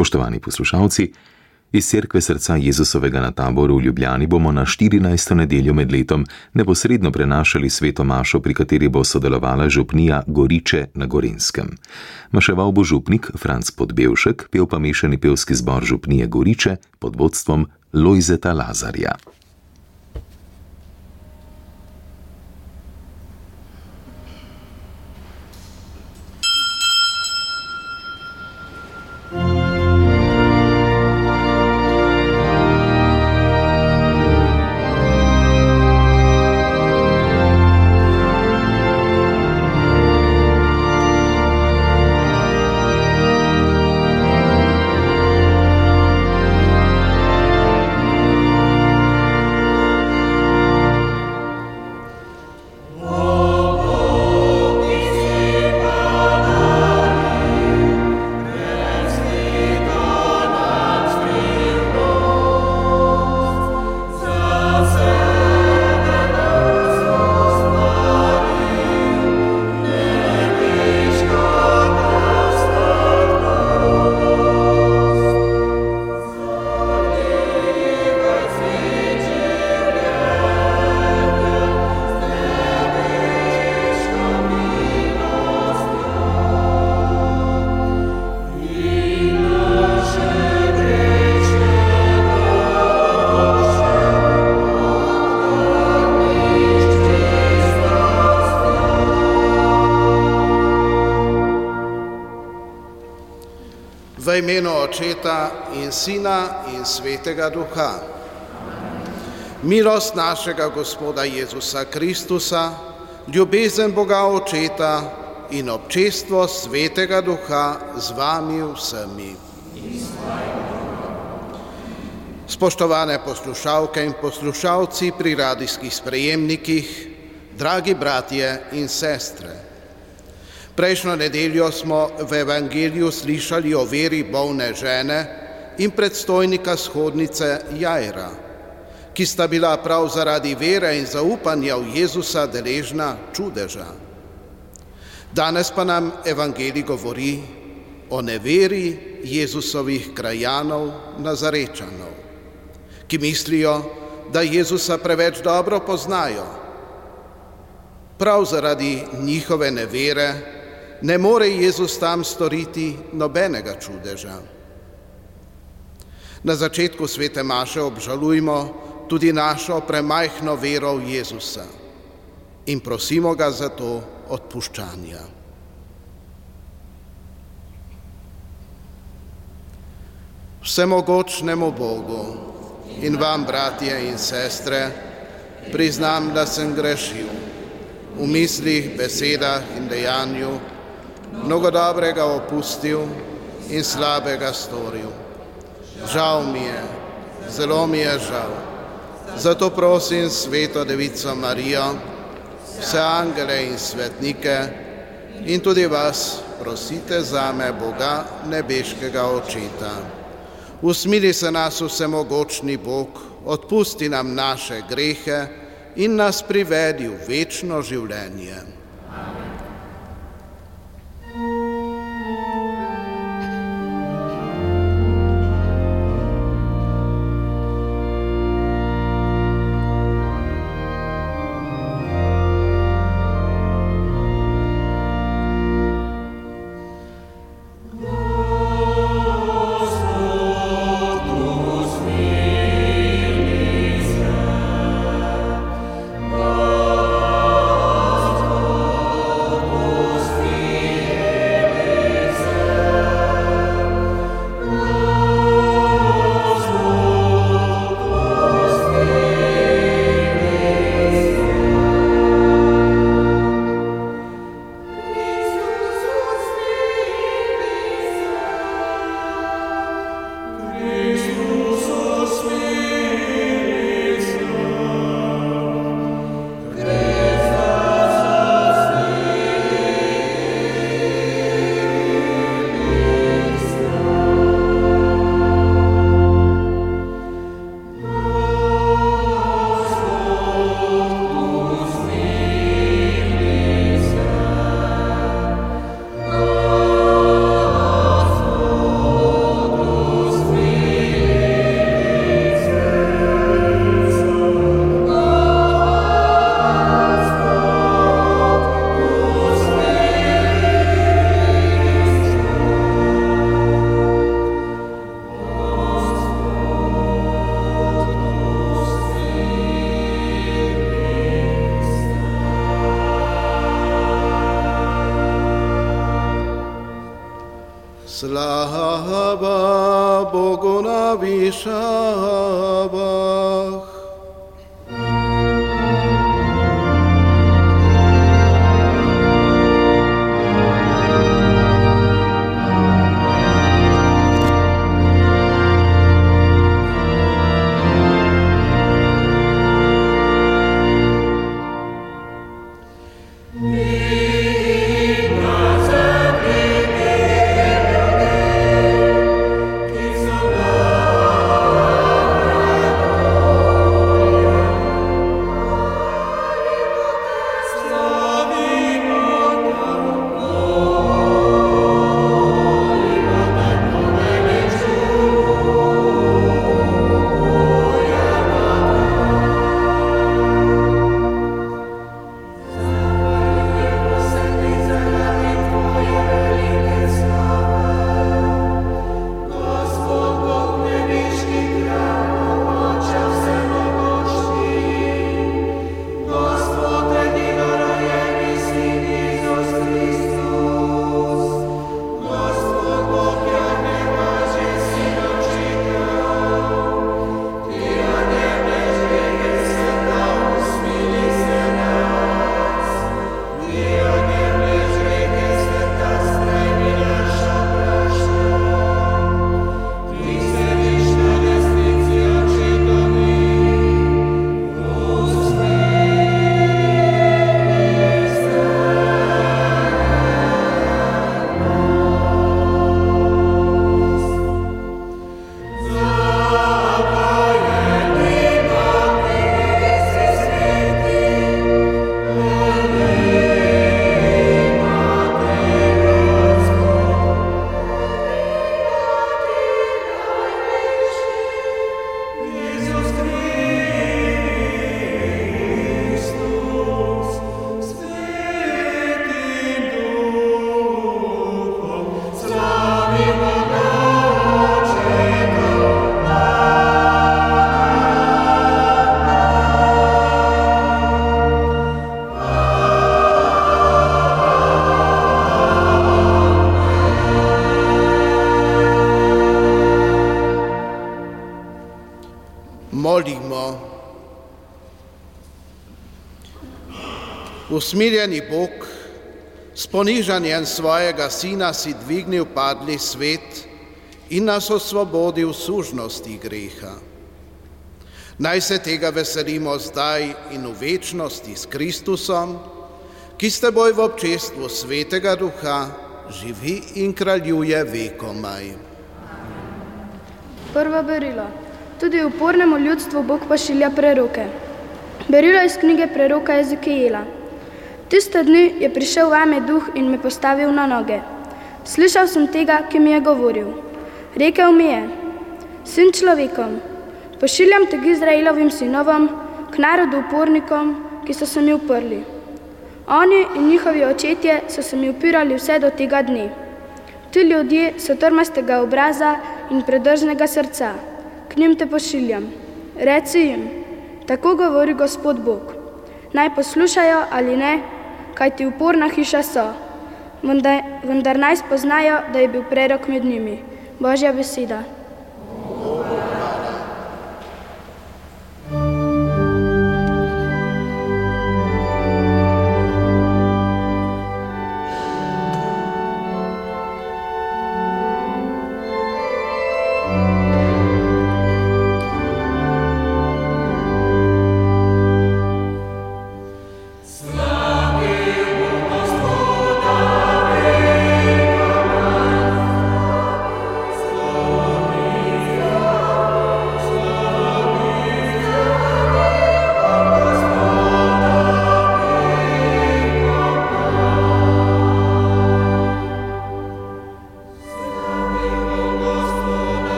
Spoštovani poslušalci, iz Cerkve srca Jezusovega na taboru v Ljubljani bomo na 14. nedeljo med letom neposredno prenašali sveto mašo, pri kateri bo sodelovala župnija Goriče na Gorenskem. Maševal bo župnik Franc Podbevšek, pel pa mešani pevski zbor župnije Goriče pod vodstvom Lojzeta Lazarja. In Sina in Svetega Duha. Milost našega Gospoda Jezusa Kristusa, ljubezen Boga Očeta in občestvo Svetega Duha z vami vsemi. Spoštovane poslušalke in poslušalci pri radijskih sprejemnikih, dragi bratje in sestre. Prejšnjo nedeljo smo v Evangeliju slišali o veri bolne žene in predstojnika shodnice Jajra, ki sta bila prav zaradi vere in zaupanja v Jezusa deležna čudeža. Danes pa nam Evangelij govori o neveri Jezusovih krajanov Nazarečanov, ki mislijo, da Jezusa preveč dobro poznajo. Prav zaradi njihove nevere ne more Jezus tam storiti nobenega čudeža. Na začetku svete Maše obžalujmo tudi našo premajhno vero v Jezusa in prosimo ga za to odpuščanja. Vsemogočnemu Bogu in vam, bratje in sestre, priznam, da sem grešil v mislih, besedah in dejanju, mnogo dobrega opustil in slabega storil. Žal mi je, zelo mi je žal. Zato prosim sveto devico Marijo, vse angele in svetnike in tudi vas prosite za me Boga nebeškega očeta. Usmili se nas vsemogočni Bog, odpusti nam naše grehe in nas privedi v večno življenje. Salaah Slava Bogona shah. Usmiljeni Bog, s ponižanjem svojega sina si dvignil padli svet in nas osvobodil sužnosti greha. Naj se tega veselimo zdaj in v večnosti s Kristusom, ki s teboj v občestvu svetega duha živi in kraljuje vekomaj. Prvo berilo. Tudi upornemu ljudstvu Bog pošilja preroke. Berilo iz knjige preroka Ezekijela. Tiste dni je prišel vame duh in me postavil na noge. Slišal sem tega, ki mi je govoril. Rekel mi je: Sin človekom, pošiljam te k Izraelovim sinovom, k narodu upornikom, ki so se mi uprli. Oni in njihovi očetje so se mi upirali vse do tega dne. Ti ljudje so trmastega obraza in predrznega srca. K njim te pošiljam. Reci jim: Tako govori Gospod Bog. Naj poslušajo ali ne, kaj ti uporna hiša so, vendar, vendar naj spoznajo, da je bil prerok med njimi. Božja beseda.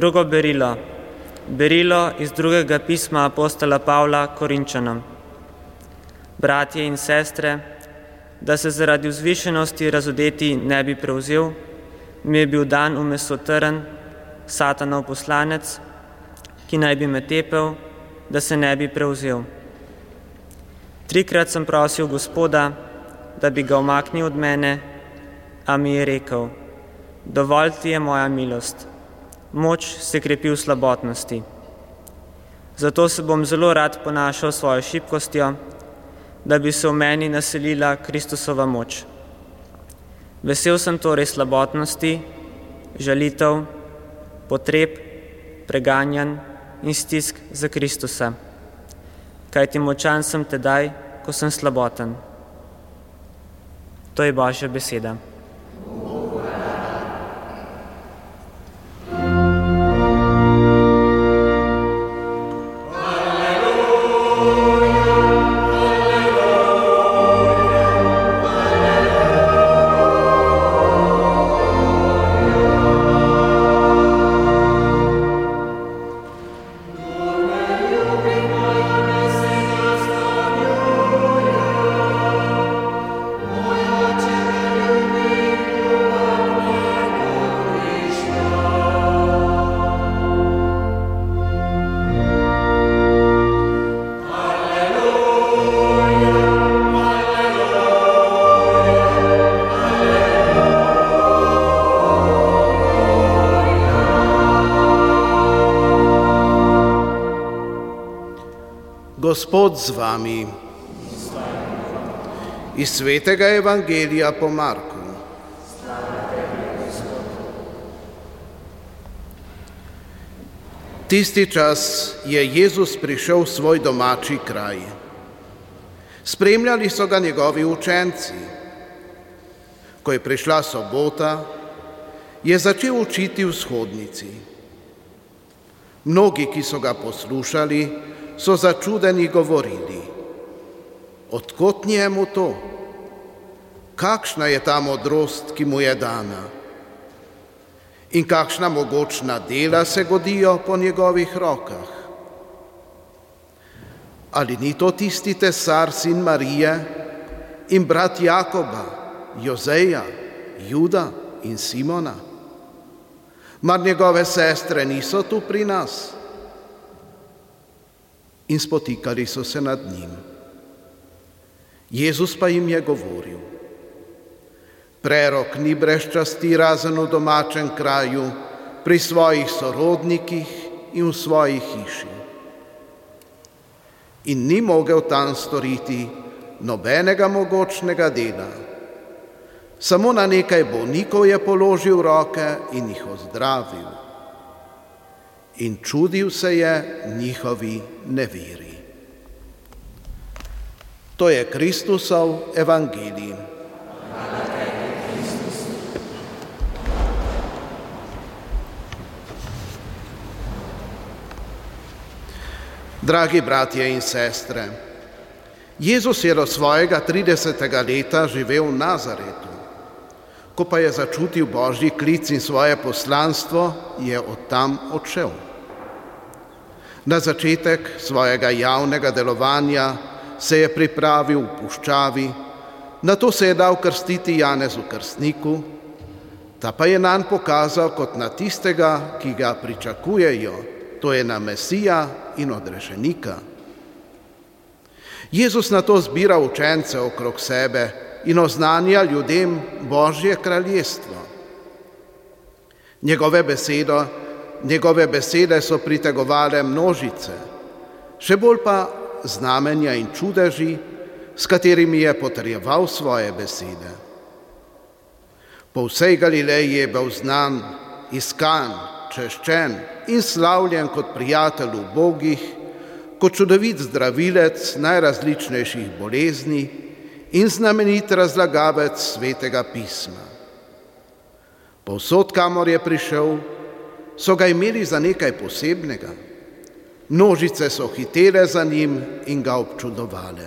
Drugo berilo. Berilo iz drugega pisma apostola Pavla Korinčanom. Bratje in sestre, da se zaradi vzvišenosti razodeti ne bi prevzel, mi je bil dan v mesotrn, satanov poslanec, ki naj bi me tepel, da se ne bi prevzel. Trikrat sem prosil gospoda, da bi ga omaknil od mene, a mi je rekel, dovolj ti je moja milost, moč se krepi v slabotnosti. Zato se bom zelo rad ponašal svojo šibkostjo, da bi se v meni naselila Kristusova moč. Vesel sem torej slabotnosti, žalitev, potreb, preganjan in stisk za Kristusa, kajti močan sem tedaj, ko sem slaboten. To je Božja beseda. Gospod z vami. Iz svetega evangelija po Marku. Tisti čas je Jezus prišel v svoj domači kraj. Spremljali so ga njegovi učenci. Ko je prišla sobota, je začel učiti v shodnici. Mnogi, ki so ga poslušali, so začudeni govorili, odkot njemu to? Kakšna je ta modrost, ki mu je dana? In kakšna mogočna dela se godijo po njegovih rokah? Ali ni to tisti tesar sin Marije in brat Jakoba, Jozeja, Juda in Simona? Mar njegove sestre niso tu pri nas? In spotikali so se nad njim. Jezus pa jim je govoril, prerok ni brez časti razen v domačem kraju, pri svojih sorodnikih in v svoji hiši. In ni mogel tam storiti nobenega mogočnega dela. Samo na nekaj bolnikov je položil roke in jih ozdravil in čudil se je njihovi neveri. To je Kristusov evangelij. Dragi bratje in sestre, Jezus je do svojega 30. leta živel v Nazaretu. Ko pa je začutil božji klic in svoje poslanstvo, je od tam odšel. Na začetek svojega javnega delovanja se je pripravil v puščavi, na to se je dal krstiti Janezu Krstniku, ta pa je nam pokazal kot na tistega, ki ga pričakujejo, to je na Mesija in odrešenika. Jezus na to zbira učence okrog sebe, in oznanja ljudem Božje kraljestvo. Njegove, besedo, njegove besede so pritegovale množice, še bolj pa znamenja in čudeži, s katerimi je potrjeval svoje besede. Po vsej Galileji je bil znan, iskan, češčen in slavljen kot prijatelj v bogih, kot čudovit zdravilec najrazličnejših bolezni in znamenit razlagavec svetega pisma. Povsod, kamor je prišel, so ga imeli za nekaj posebnega. Množice so hitele za njim in ga občudovale.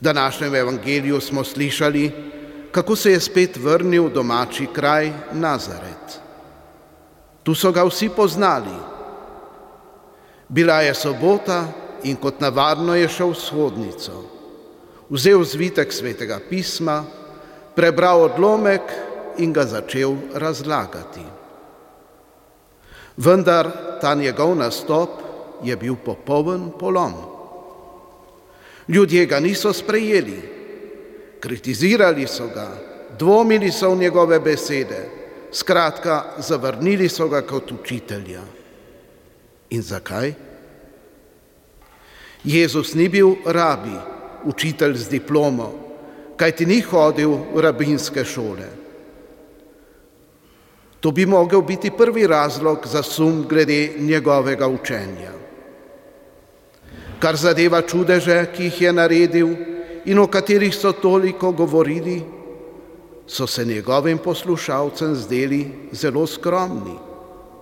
V današnjem evangeliju smo slišali, kako se je spet vrnil domači kraj Nazaret. Tu so ga vsi poznali. Bila je sobota in kot navadno je šel v shodnico. Vzel zvitek svetega pisma, prebral odlomek in ga začel razlagati. Vendar ta njegov nastop je bil popoln polom. Ljudje ga niso sprejeli, kritizirali so ga, dvomili so v njegove besede, skratka, zavrnili so ga kot učitelja. In zakaj? Jezus ni bil rabi, učitelj z diplomo, kajti ni hodil v rabinske šole. To bi mogel biti prvi razlog za sum glede njegovega učenja. Kar zadeva čudeže, ki jih je naredil in o katerih so toliko govorili, so se njegovim poslušalcem zdeli zelo skromni,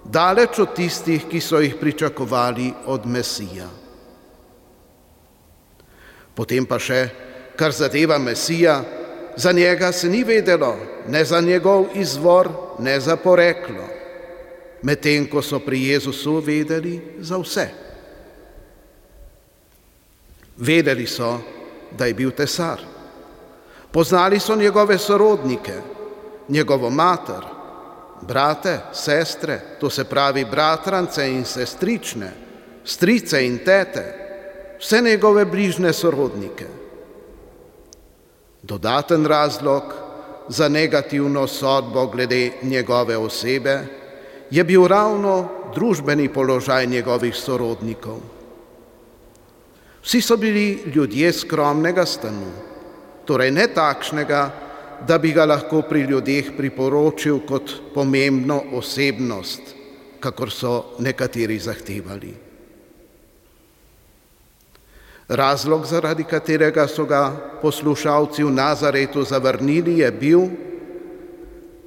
daleč od tistih, ki so jih pričakovali od Mesija. Potem pa še, kar zadeva Mesija, za njega se ni vedelo, ne za njegov izvor, ne za poreklo, medtem ko so pri Jezusu vedeli za vse. Vedeli so, da je bil tesar. Poznali so njegove sorodnike, njegovo mater, brate, sestre, to se pravi bratrance in sestrične, strice in tete, vse njegove bližne sorodnike. Dodaten razlog za negativno sodbo glede njegove osebe je bil ravno družbeni položaj njegovih sorodnikov. Vsi so bili ljudje skromnega stanu, torej ne takšnega, da bi ga lahko pri ljudeh priporočil kot pomembno osebnost, kakor so nekateri zahtevali. Razlog, zaradi katerega so ga poslušalci v Nazaretu zavrnili, je bil,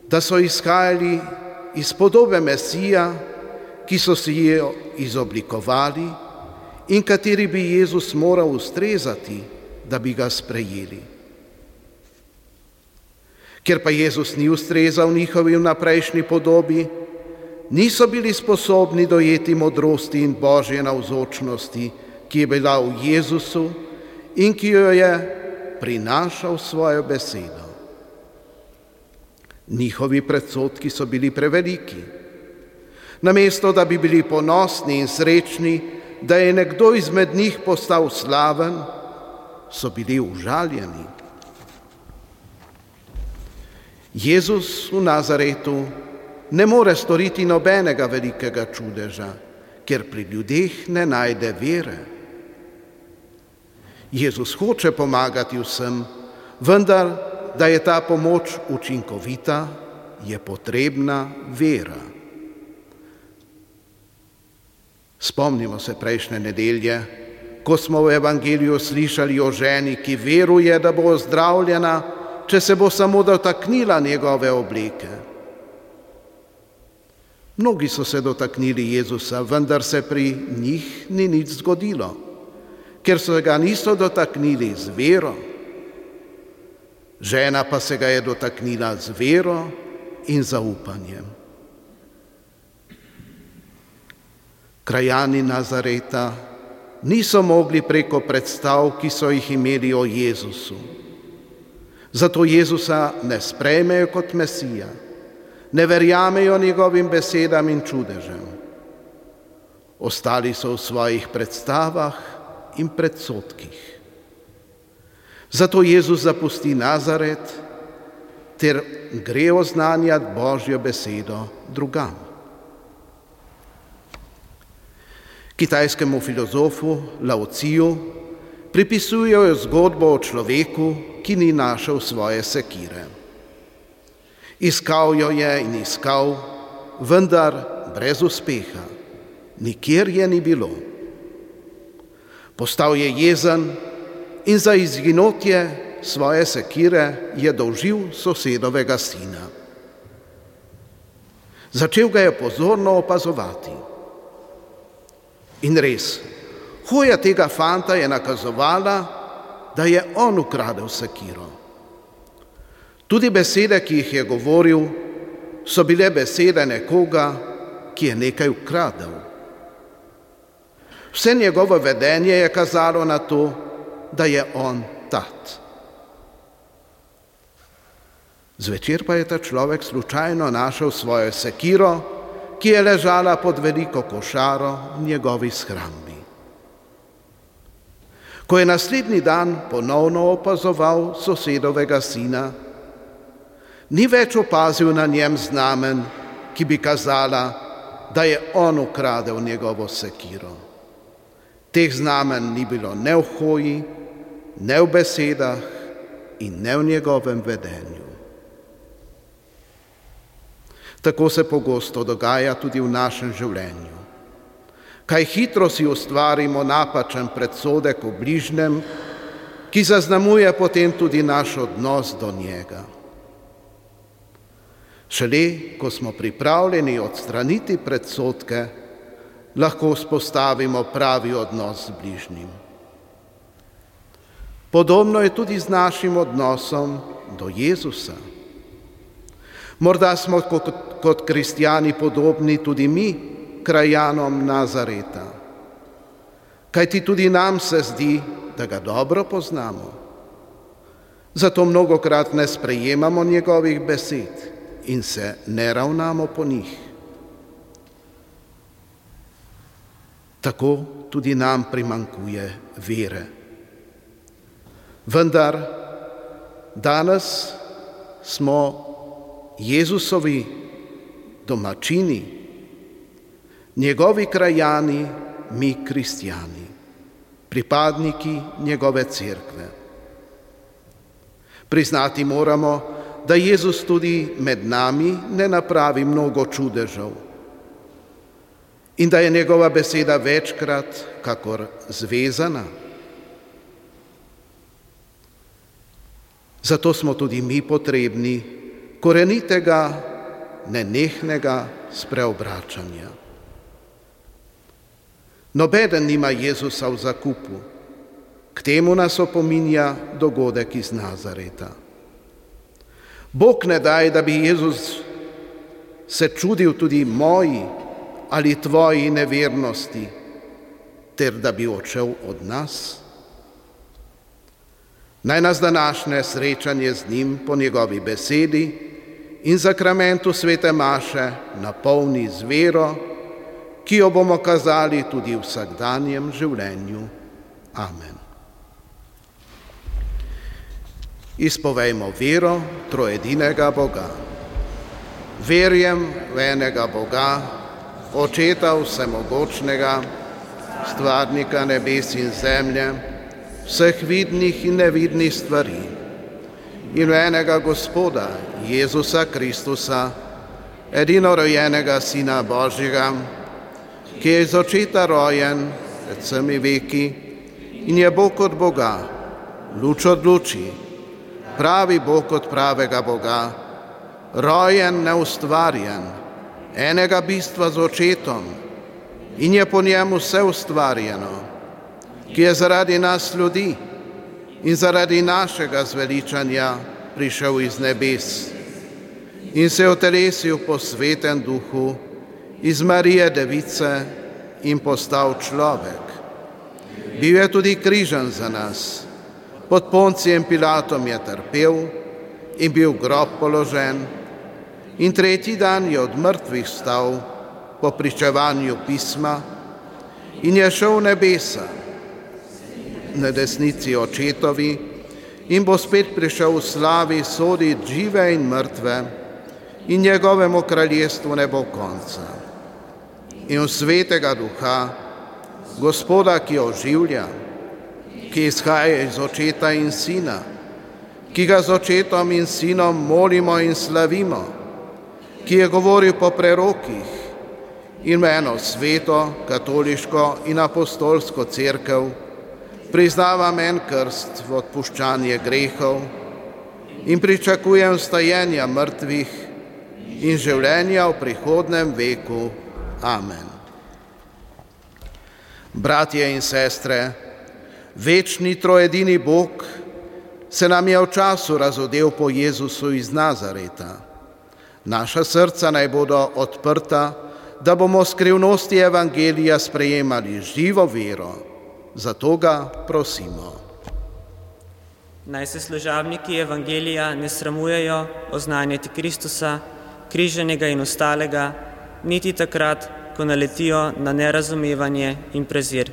da so izhajali iz podobe Mesija, ki so si jo izoblikovali in kateri bi Jezus moral ustrezati, da bi ga sprejeli. Ker pa Jezus ni ustrezal njihovi vnaprejšnji podobi, niso bili sposobni dojeti modrosti in božje navzočnosti, ki je bila v Jezusu in ki jo je prinašal svojo besedo. Njihovi predsotki so bili preveliki. Namesto, da bi bili ponosni in srečni, da je nekdo izmed njih postal slaven, so bili užaljeni. Jezus v Nazaretu ne more storiti nobenega velikega čudeža, ker pri ljudeh ne najde vere. Jezus hoče pomagati vsem, vendar, da je ta pomoč učinkovita, je potrebna vera. Spomnimo se prejšnje nedelje, ko smo v Evangeliju slišali o ženi, ki veruje, da bo zdravljena, če se bo samo dotaknila njegove obleke. Mnogi so se dotaknili Jezusa, vendar se pri njih ni nič zgodilo ker se ga niso dotaknili z vero. Žena pa se ga je dotaknila z vero in zaupanjem. Krajani Nazareta niso mogli preko predstav, ki so jih imeli o Jezusu. Zato Jezusa ne sprejmejo kot Mesija, ne verjamejo njegovim besedam in čudežem. Ostali so v svojih predstavah in predsotkih. Zato Jezus zapusti Nazaret ter gre oznanjati Božjo besedo drugam. Kitajskemu filozofu Laociju pripisujejo zgodbo o človeku, ki ni našel svoje sekire. Iskal jo je in iskal, vendar brez uspeha, nikjer je ni bilo. Postal je jezen in za izginotje svoje sekire je dolžil sosedovega sina. Začel ga je pozorno opazovati. In res, hoja tega fanta je nakazovala, da je on ukradel sekiro. Tudi besede, ki jih je govoril, so bile besede nekoga, ki je nekaj ukradel. Vse njegovo vedenje je kazalo na to, da je on tat. Zvečer pa je ta človek slučajno našel svojo sekiro, ki je ležala pod veliko košaro v njegovi shrambi. Ko je naslednji dan ponovno opazoval sosedovega sina, ni več opazil na njem znamen, ki bi kazala, da je on ukradel njegovo sekiro. Teh znamen ni bilo ne v hoji, ne v besedah in ne v njegovem vedenju. Tako se pogosto dogaja tudi v našem življenju. Kaj hitro si ustvarimo napačen predsodek o bližnjem, ki zaznamuje potem tudi naš odnos do njega. Šele, ko smo pripravljeni odstraniti predsodke, lahko vzpostavimo pravi odnos z bližnjim. Podobno je tudi z našim odnosom do Jezusa. Morda smo kot, kot kristijani podobni tudi mi, krajanom Nazareta. Kaj ti tudi nam se zdi, da ga dobro poznamo. Zato mnogokrat ne sprejemamo njegovih besed in se ne ravnamo po njih. Tako tudi nam primankuje vere. Vendar danes smo Jezusovi domačini, njegovi krajani, mi kristijani, pripadniki njegove cerkve. Priznati moramo, da Jezus tudi med nami ne napravi mnogo čudežev in da je njegova beseda večkrat kakor zvezana. Zato smo tudi mi potrebni korenitega, nenehnega spreobračanja. Nobeden nima Jezusa v zakupu, k temu nas opominja dogodek iz Nazareta. Bog ne daj, da bi Jezus se čudil tudi moji ali tvoji nevernosti, ter da bi odšel od nas. Naj nas današnje srečanje z njim po njegovi besedi in zakramentu svete Maše napolni z vero, ki jo bomo kazali tudi v vsakdanjem življenju. Amen. Izpovejmo vero trojedinega Boga. Verjem v enega Boga, Očeta vsemogočnega, stvarnika nebes in zemlje, vseh vidnih in nevidnih stvari, in v enega Gospoda, Jezusa Kristusa, edino rojenega Sina Božjega, ki je iz očeta rojen pred vsemi veki in je Bog od Boga, luč od luči pravi Bog od pravega Boga, rojen, neustvarjen, enega bistva z očetom in je po njemu vse ustvarjeno, ki je zaradi nas ljudi in zaradi našega zveličanja prišel iz nebes in se otelesil po svetem duhu iz Marije Device in postal človek. Bil je tudi križan za nas pod Poncijem Pilatom je trpel in bil grob položen, in tretji dan je od mrtvih stal po pričevanju pisma in je šel v nebesa na desnici očetovi in bo spet prišel v slavi soditi žive in mrtve in njegovemu kraljestvu ne bo konca. In v svetega duha, gospoda, ki oživlja, ki izhaja iz očeta in sina, ki ga z očetom in sinom molimo in slavimo, ki je govoril po prerokih in v eno sveto, katoliško in apostolsko crkev, priznavam en krst v odpuščanje grehov in pričakujem stajenja mrtvih in življenja v prihodnem veku. Amen. Bratje in sestre, Večni trojedini Bog se nam je v času razodel po Jezusu iz Nazareta. Naša srca naj bodo odprta, da bomo skrivnosti Evangelija sprejemali živo vero. Zato ga prosimo. Naj se služabniki Evangelija ne sramujejo oznanjati Kristusa, križenega in ostalega, niti takrat, ko naletijo na nerazumevanje in prezir.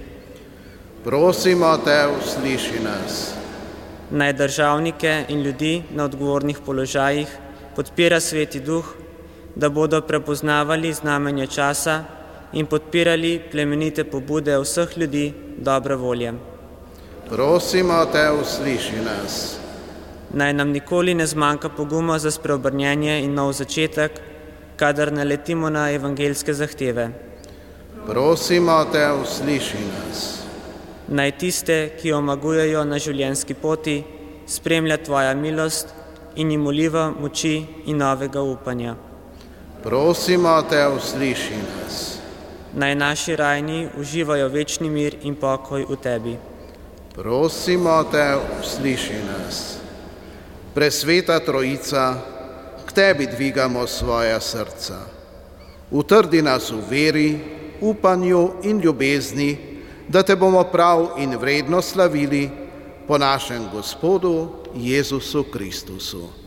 Prosimo te, usliši nas. Naj državnike in ljudi na odgovornih položajih podpira Sveti Duh, da bodo prepoznavali znamenje časa in podpirali plemenite pobude vseh ljudi dobre volje. Prosimo te, usliši nas. Naj nam nikoli ne zmanjka poguma za spreobrnjenje in nov začetek, kadar naletimo na evangelske zahteve. Prosimo te, usliši nas. Naj tiste, ki omagujejo na življenjski poti, spremlja Tvoja milost in jim uliva moči in novega upanja. Prosimo te, usliši nas. Naj naši rajni uživajo večni mir in pokoj v Tebi. Prosimo te, usliši nas. Presveta Trojica, k tebi dvigamo svoja srca. Utrdi nas v veri, upanju in ljubezni, da te bomo prav in vredno slavili po našem Gospodu Jezusu Kristusu.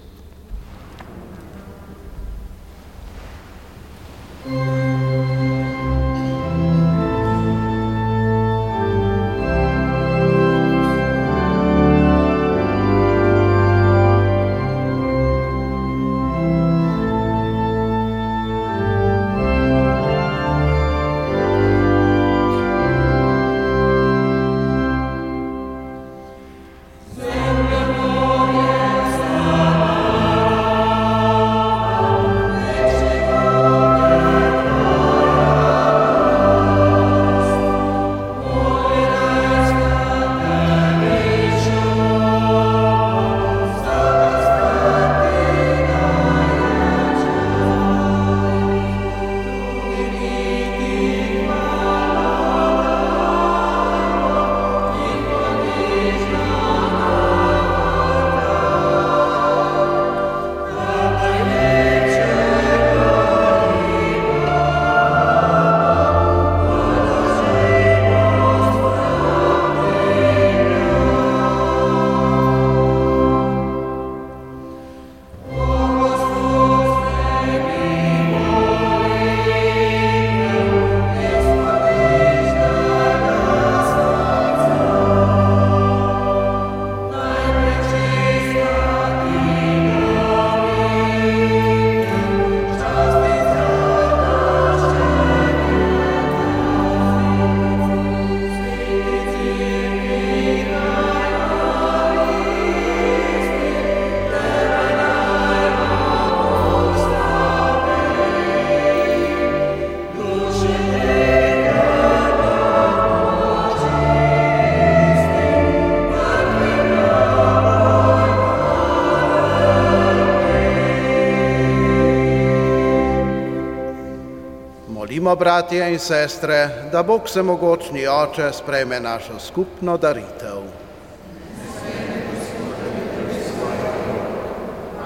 Molimo, bratje in sestre, da Bog vsemogočni Oče sprejme našo skupno daritev.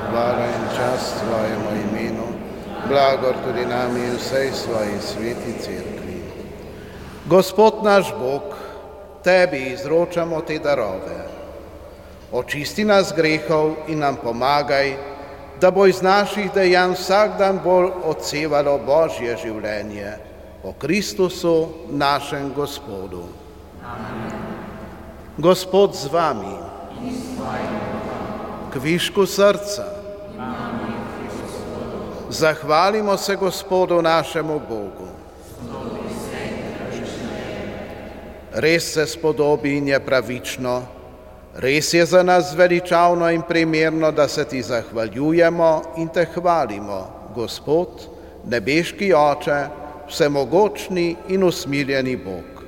Hvala in čast svojemu imenu, blagor tudi nami in vsej svoji sveti cerkvi. Gospod naš Bog, tebi izročamo te darove. Očisti nas grehov in nam pomagaj, da bo iz naših dejanj vsak dan bolj odsevalo Božje življenje po Kristusu, našem Gospodu. Amen. Gospod z vami, kvišku srca, zahvalimo se Gospodu našemu Bogu. Res se spodobi in je pravično, Res je za nas veličavno in primerno, da se ti zahvaljujemo in te hvalimo, Gospod, nebeški Oče, vsemogočni in usmiljeni Bog.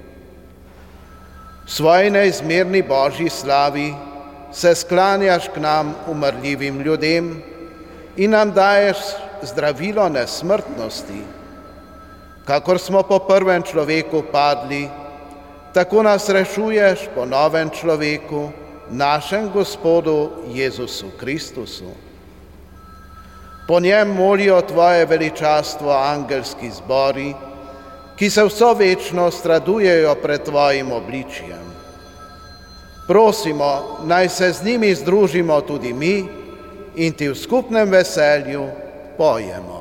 Svoji neizmerni Božji slavi se sklanjaš k nam, umrljivim ljudem, in nam daješ zdravilo nesmrtnosti. Kakor smo po prvem človeku padli, tako nas rešuješ po novem človeku, našem Gospodu Jezusu Kristusu. Po njem molijo Tvoje veličastvo angelski zbori, ki se vso večnost radujejo pred Tvojim obličjem. Prosimo, naj se z njimi združimo tudi mi in ti v skupnem veselju pojemo.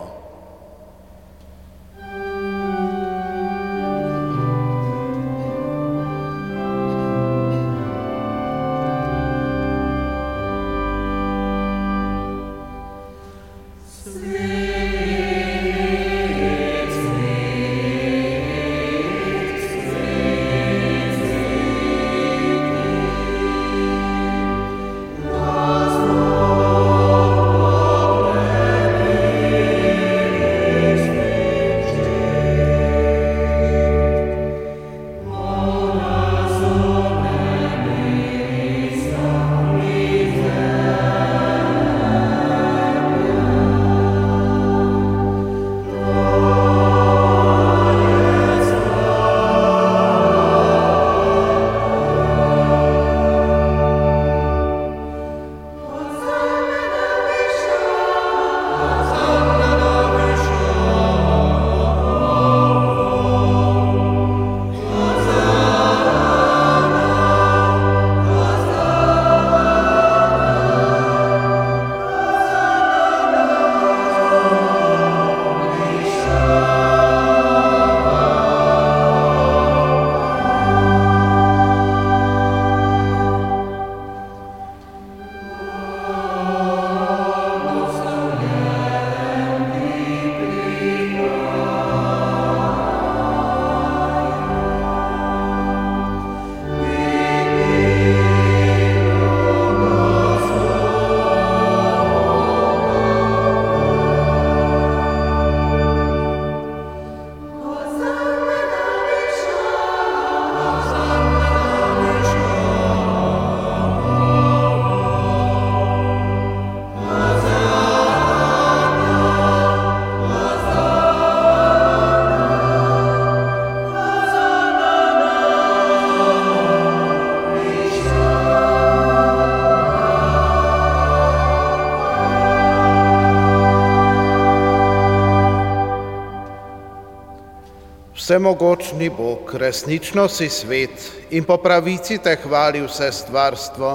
Vsemogočni Bog, resnično si svet in po pravici te hvali vse stvarstvo,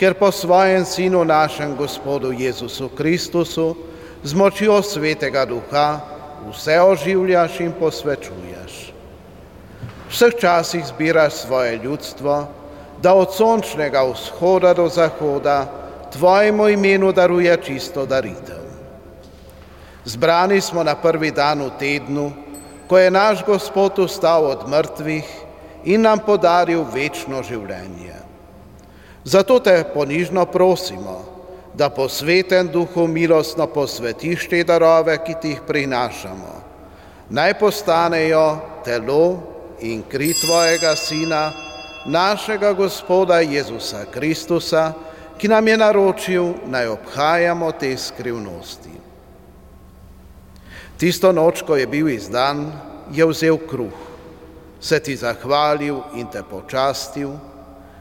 ker po svojem Sinu našem Gospodu Jezusu Kristusu z močjo Svetega Duha vse oživljaš in posvečuješ. V vseh časih zbiraš svoje ljudstvo, da od sončnega vzhoda do zahoda tvojemu imenu daruje čisto daritev. Zbrani smo na prvi dan v tednu, ko je naš Gospod ustal od mrtvih in nam podaril večno življenje. Zato te ponižno prosimo, da po svetem duhu milostno posvetiš te darove, ki ti jih prinašamo. Naj postanejo telo in kri tvojega Sina, našega Gospoda Jezusa Kristusa, ki nam je naročil, naj obhajamo te skrivnosti. Tisto noč, ko je bil izdan, je vzel kruh, se ti zahvalil in te počastil,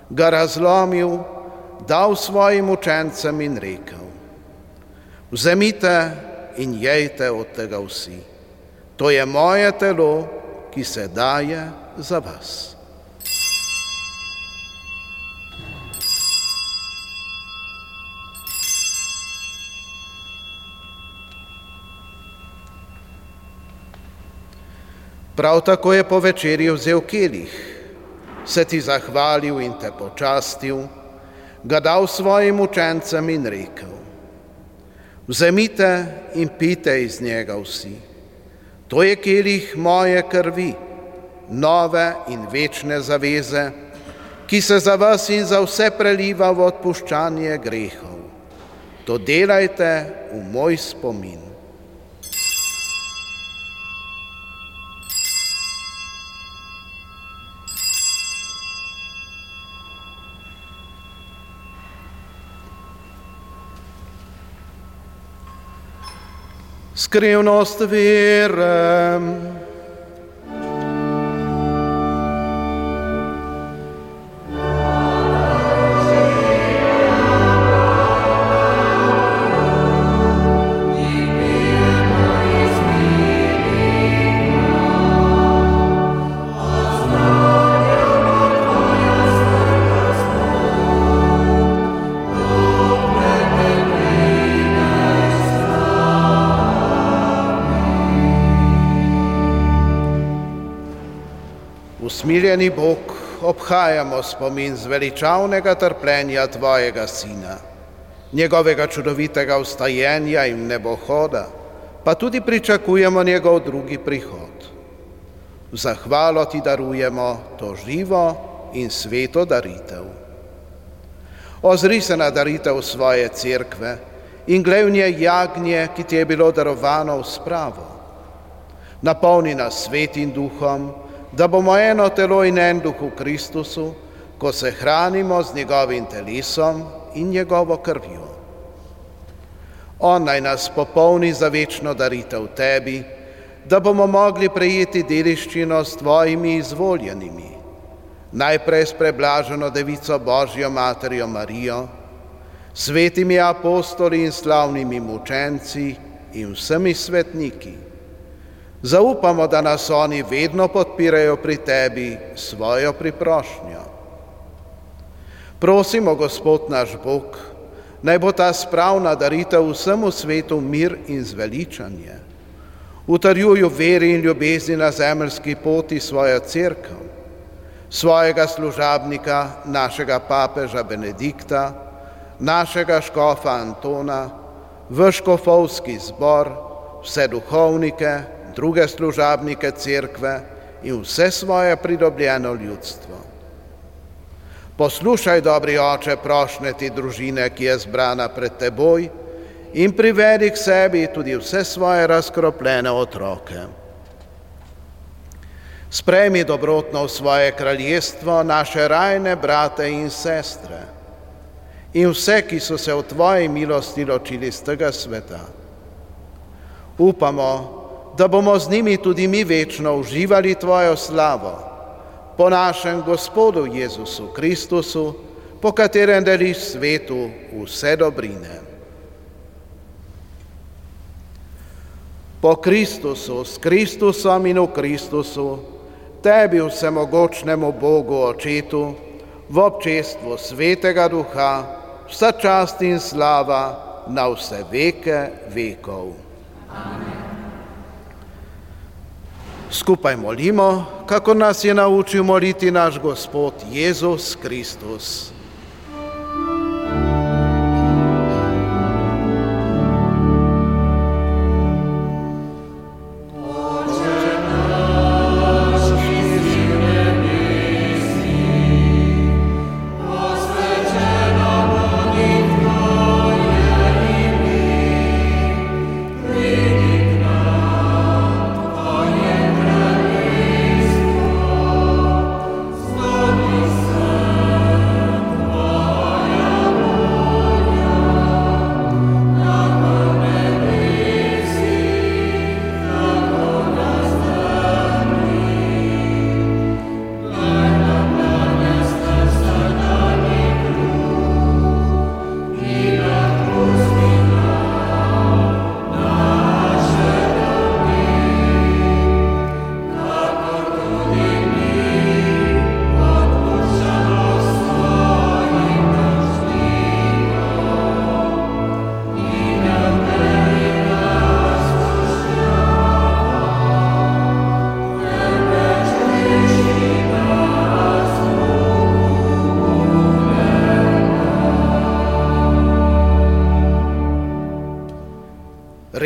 ga razlomil, dal svojim učencem in rekel: Vzemite in jejte od tega vsi. To je moje telo, ki se daje za vas. Prav tako je po večerji vzel kelih, se ti zahvalil in te počastil, ga dal svojim učencem in rekel: Vzemite in pite iz njega vsi. To je kelih moje krvi, nove in večne zaveze, ki se za vas in za vse preliva v odpuščanje grehov. To delajte v moj spomin. Skrivnost vere. Usmiljeni Bog, obhajamo spomin zveličavnega trpljenja Tvojega Sina, njegovega čudovitega ustajenja in nebohoda, pa tudi pričakujemo njegov drugi prihod. Zahvalo Ti darujemo to živo in sveto daritev. Ozri se na daritev svoje cerkve in glej v njej jagnje, ki Ti je bilo darovano v spravo. Napolni nas svetim duhom, da bomo eno telo in en duh v Kristusu, ko se hranimo z njegovim telesom in njegovo krvjo. On naj nas popolni za večno daritev tebi, da bomo mogli prejeti deliščino s tvojimi izvoljenimi, najprej s preblaženo devico Božjo materjo Marijo, svetimi apostoli in slavnimi mučenci in vsemi svetniki Zaupamo, da nas oni vedno podpirajo pri tebi svojo priprošnjo. Prosimo, Gospod naš Bog, naj bo ta spravna daritev vsemu svetu mir in zveličanje. Utrjuju veri in ljubezni na zemljski poti svojo crkv, svojega služabnika, našega papeža Benedikta, našega škofa Antona, vrškofovski zbor, vse duhovnike, druge služabnike cerkve in vse svoje pridobljeno ljudstvo. Poslušaj, dobri oče, prošnje ti družine, ki je zbrana pred teboj in privedi k sebi tudi vse svoje razkropljene otroke. Sprejmi dobrotno v svoje kraljestvo naše rajne brate in sestre in vse, ki so se v tvoji milosti ločili z tega sveta. Upamo, da bomo z njimi tudi mi večno uživali Tvojo slavo, po našem Gospodu Jezusu Kristusu, po katerem deliš svetu vse dobrine. Po Kristusu, s Kristusom in v Kristusu, tebi vsemogočnemu Bogu Očetu, v občestvu Svetega Duha, vsa čast in slava na vse veke vekov. Amen. Skupaj molimo, kako nas je naučil moliti naš Gospod Jezus Kristus.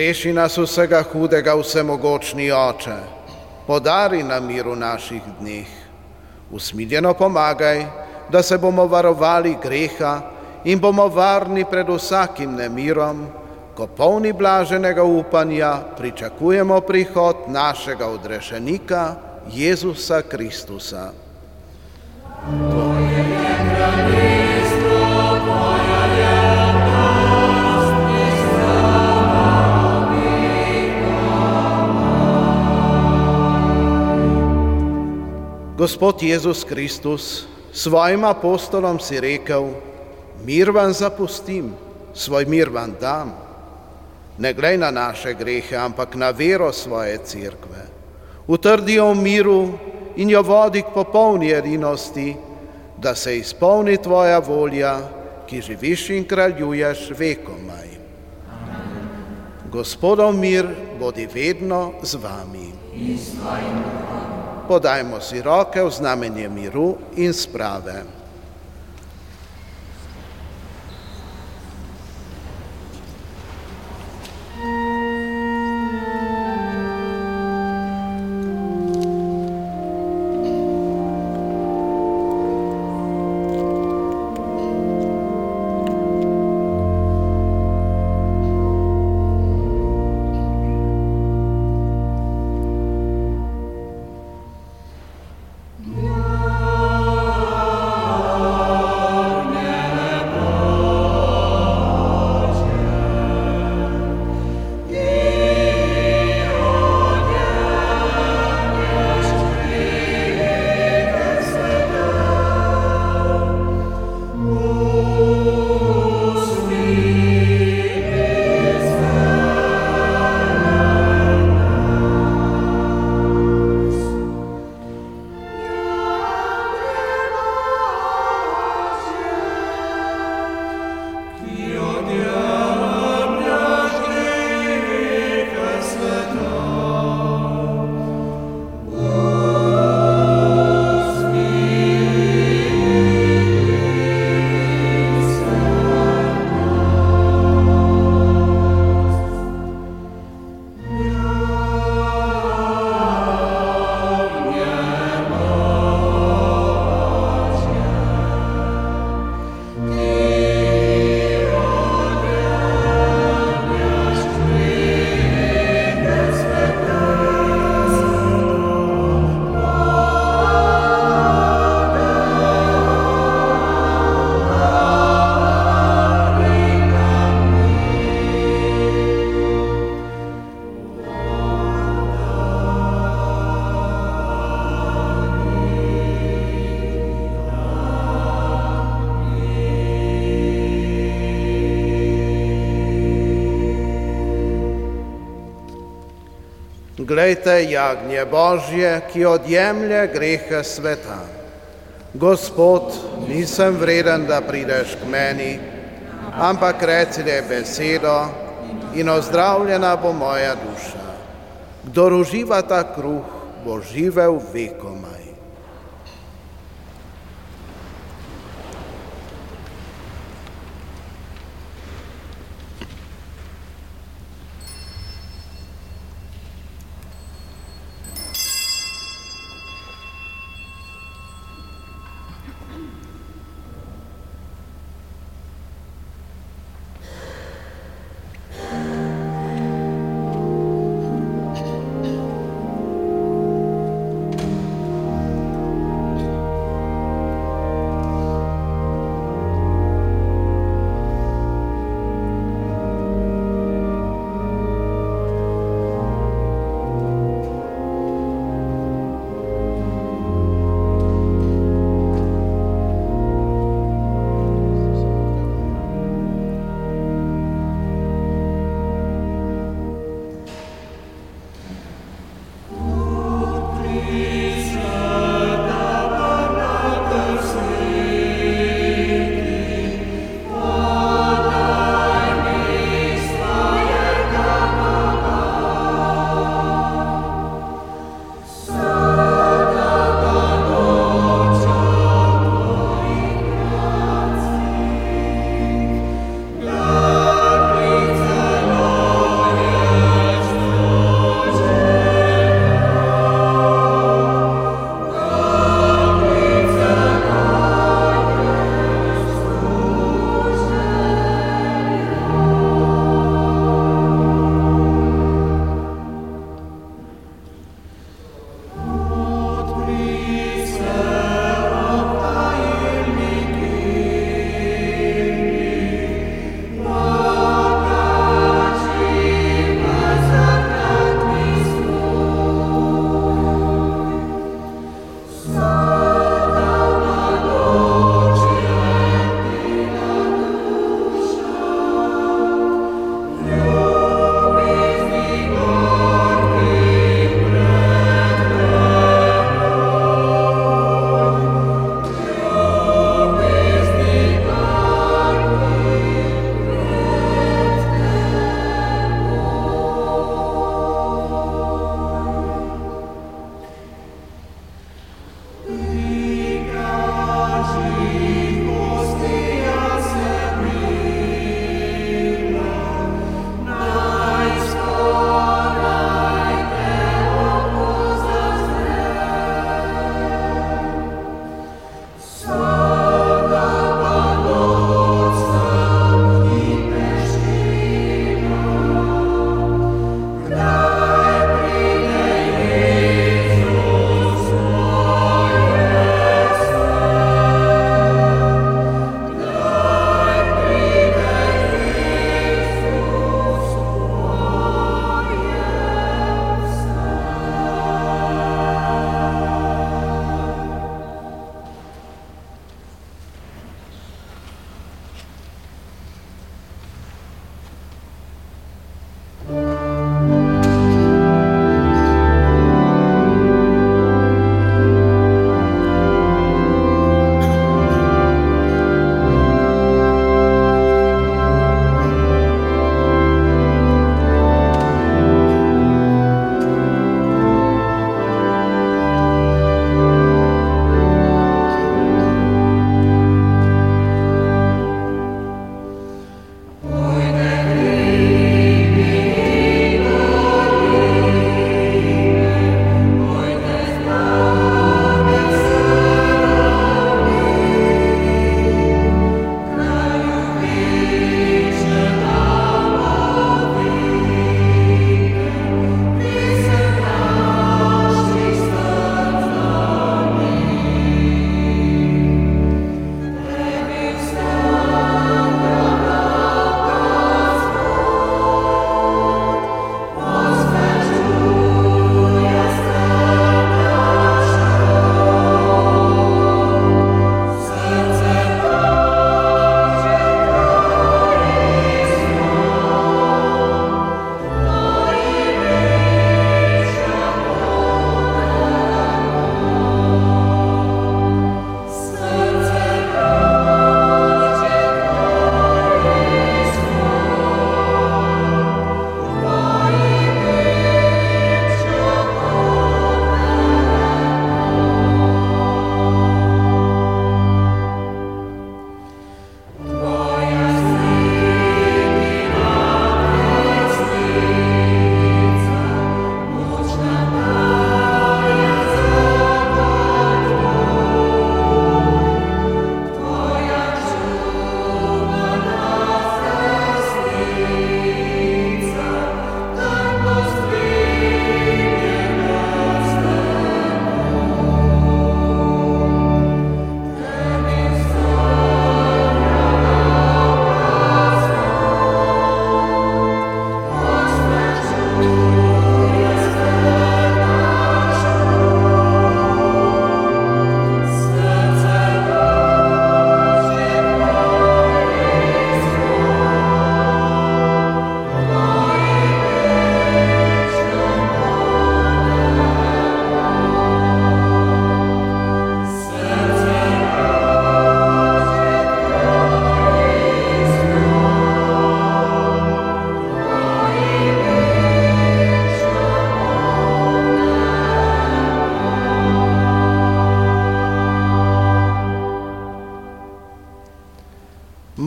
Reši nas vsega hudega, vsemogočni oče, podari nam mir v naših dneh. Usmiljeno pomagaj, da se bomo varovali greha in bomo varni pred vsakim nemirom, ko polni blaženega upanja pričakujemo prihod našega odrešenika, Jezusa Kristusa. Gospod Jezus Kristus, svojim apostolom si rekel, mir vam zapustim, svoj mir vam dam. Ne glej na naše grehe, ampak na vero svoje cerkve. Utrdi jo v miru in jo vodi k popolni edinosti, da se izpolni tvoja volja, ki živiš in kraljuješ vekomaj. Gospodov mir bodi vedno z vami. In s tvojim duhom. Podajmo si roke v znamenje miru in sprave. Glejte, jagnje Božje, ki odjemlje grehe sveta. Gospod, nisem vreden, da prideš k meni, ampak reci le besedo in ozdravljena bo moja duša. Kdo uživa ta kruh, bo živel vekoma.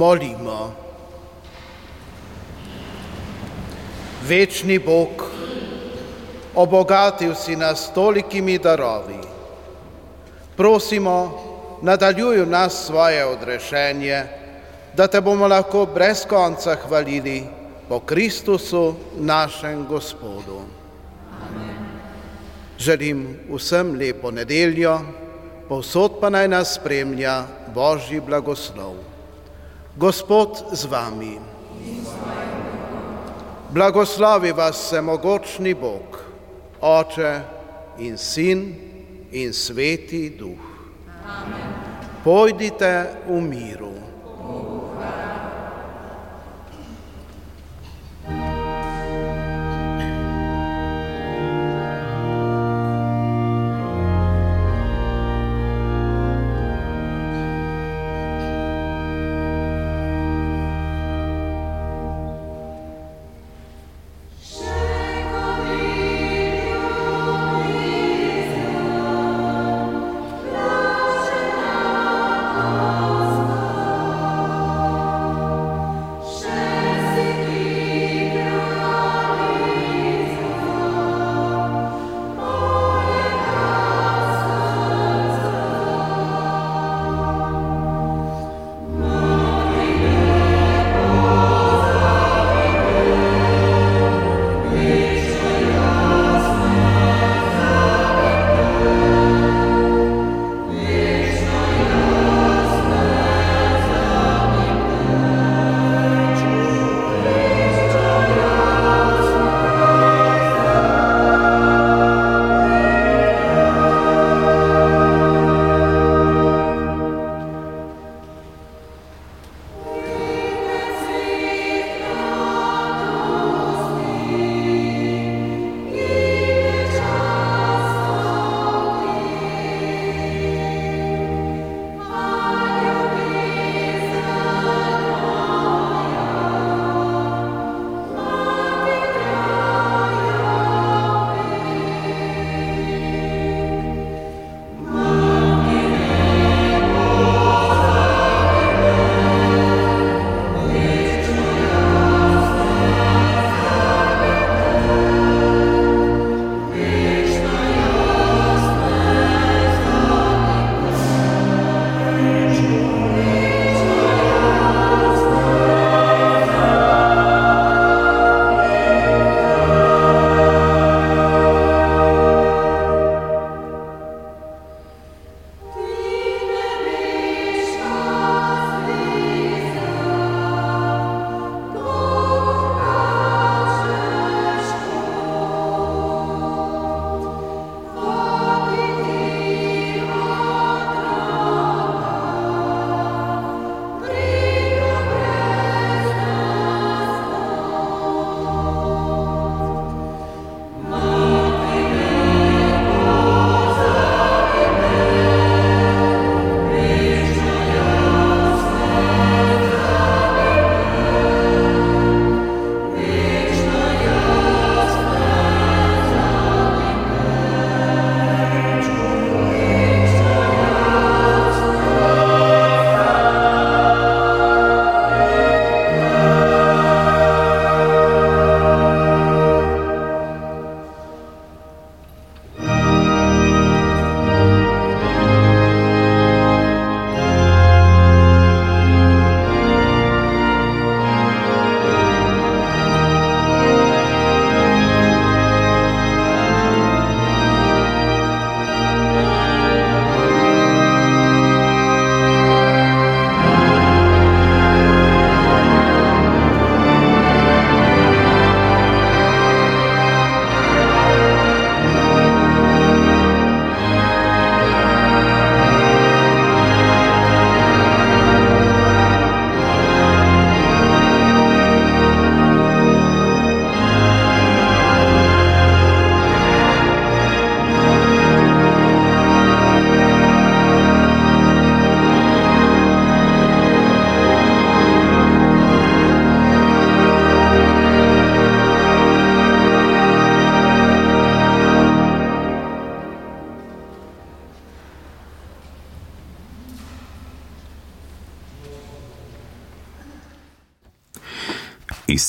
Molimo. Večni Bog, obogatil si nas tolikimi darovi. Prosimo, nadaljuj nas svoje odrešenje, da te bomo lahko brez konca hvalili po Kristusu, našem Gospodu. Amen. Želim vsem lepo nedeljo, povsod pa naj nas spremlja Božji blagoslov. Gospod z vami. Blagoslovi vas vsemogočni Bog, Oče in Sin in Sveti Duh. Amen. Pojdite v miru.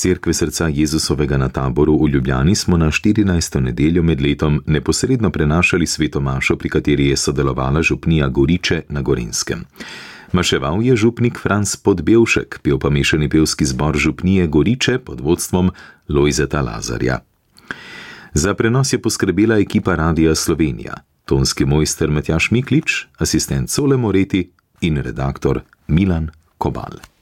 Cerkve srca Jezusovega na taboru v Ljubljani smo na 14. nedeljo med letom neposredno prenašali svetomašo, pri kateri je sodelovala župnija Goriče na Gorenskem. Maševal je župnik Franz Podbevšek, pil pa mešani pevski zbor župnije Goriče pod vodstvom Lojzeta Lazarja. Za prenos je poskrbela ekipa Radia Slovenija, tonski mojster Matjaš Miklič, asistent Sole Moreti in redaktor Milan Kobal.